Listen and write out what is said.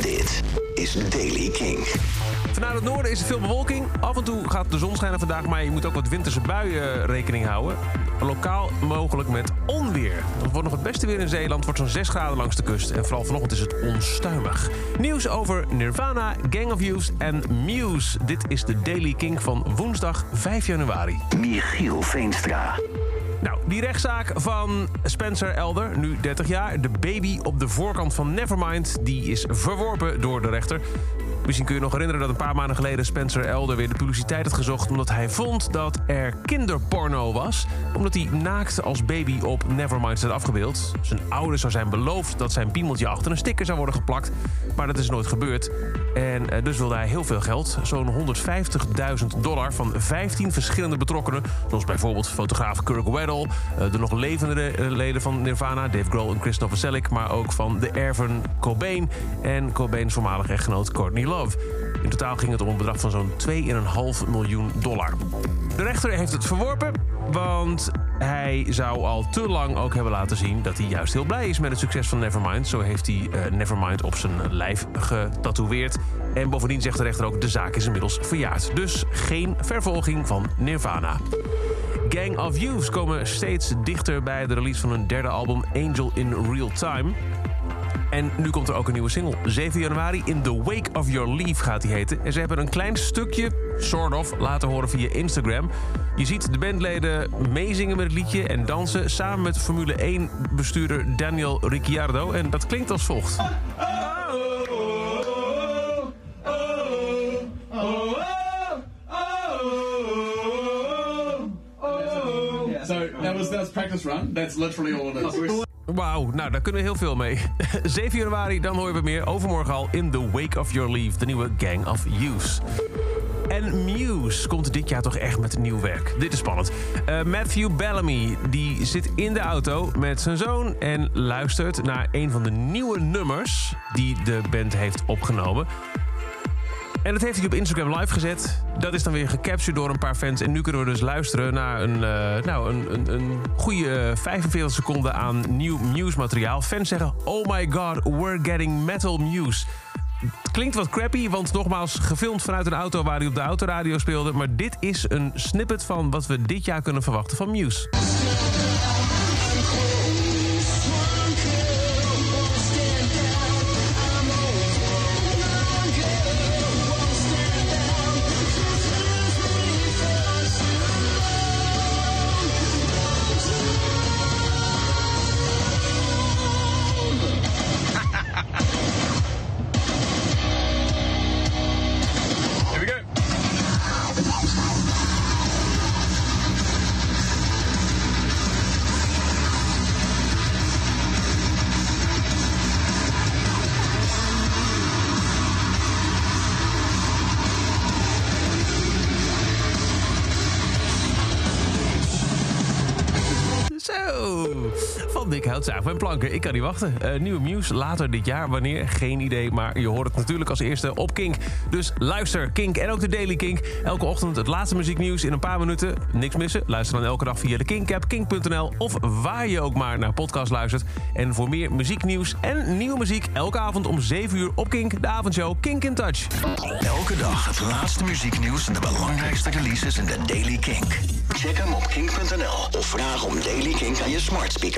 Dit is Daily King. Vanuit het noorden is er veel bewolking. Af en toe gaat de zon schijnen vandaag, maar je moet ook wat winterse buien rekening houden. Lokaal mogelijk met onweer. Het wordt nog het beste weer in Zeeland, wordt zo'n 6 graden langs de kust. En vooral vanochtend is het onstuimig. Nieuws over Nirvana, Gang of Youth en Muse. Dit is de Daily King van woensdag 5 januari. Michiel Veenstra. Nou, die rechtszaak van Spencer Elder, nu 30 jaar, de baby op de voorkant van Nevermind, die is verworpen door de rechter. Misschien kun je nog herinneren dat een paar maanden geleden Spencer Elder weer de publiciteit had gezocht omdat hij vond dat er kinderporno was. Omdat hij naakt als baby op Nevermind staat afgebeeld. Zijn ouders zou zijn beloofd dat zijn piemeltje achter een sticker zou worden geplakt. Maar dat is nooit gebeurd. En eh, dus wilde hij heel veel geld. Zo'n 150.000 dollar van 15 verschillende betrokkenen. Zoals bijvoorbeeld fotograaf Kirk Weddle. eh, De nog levende eh, leden van Nirvana, Dave Grohl en Chris Novoselic. Maar ook van de erven Cobain en Cobains voormalige echtgenoot Courtney Love. In totaal ging het om een bedrag van zo'n 2,5 miljoen dollar. De rechter heeft het verworpen, want hij zou al te lang ook hebben laten zien dat hij juist heel blij is met het succes van Nevermind. Zo heeft hij eh, Nevermind op zijn lijf getatoeëerd. En bovendien zegt de rechter ook: de zaak is inmiddels verjaard. Dus geen vervolging van Nirvana. Gang of Youths komen steeds dichter bij de release van hun derde album Angel in Real Time. En nu komt er ook een nieuwe single. 7 januari in The Wake of Your Leave gaat die heten. En ze hebben een klein stukje, sort of, laten horen via Instagram. Je ziet de bandleden meezingen met het liedje en dansen... samen met Formule 1-bestuurder Daniel Ricciardo. En dat klinkt als volgt. So that was that's practice run. That's literally all it is. Wauw, nou daar kunnen we heel veel mee. 7 januari, dan horen we meer. Overmorgen al in The Wake of Your Leave, de nieuwe Gang of Youths. En Muse komt dit jaar toch echt met nieuw werk. Dit is spannend. Eh, Matthew Bellamy die zit in de auto met zijn zoon... en luistert naar een van de nieuwe nummers die de band heeft opgenomen. En dat heeft hij op Instagram live gezet. Dat is dan weer gecaptured door een paar fans. En nu kunnen we dus luisteren naar een, eh, nou, een, een, een goede 45 seconden aan nieuw Muse-materiaal. Fans zeggen, oh my god, we're getting metal Muse. Klinkt wat crappy, want nogmaals gefilmd vanuit een auto waar hij op de autoradio speelde. Maar dit is een snippet van wat we dit jaar kunnen verwachten van Muse. Música Van dik hout zagen en planken. Ik kan niet wachten. Eh, nieuwe nieuws later dit jaar. Wanneer? Geen idee. Maar je hoort het natuurlijk als eerste op Kink. Dus luister, Kink en ook de Daily Kink. Elke ochtend het laatste muzieknieuws in een paar minuten. Niks missen. Luister dan elke dag via de Kink-app, kink.nl... of waar je ook maar naar podcast luistert. En voor meer muzieknieuws en nieuwe muziek... elke avond om 7 uur op Kink, de avondshow Kink in Touch. Elke dag het laatste muzieknieuws en de belangrijkste releases in de Daily Kink. Check hem op kink.nl of vraag om Daily Kink aan je smart speaker.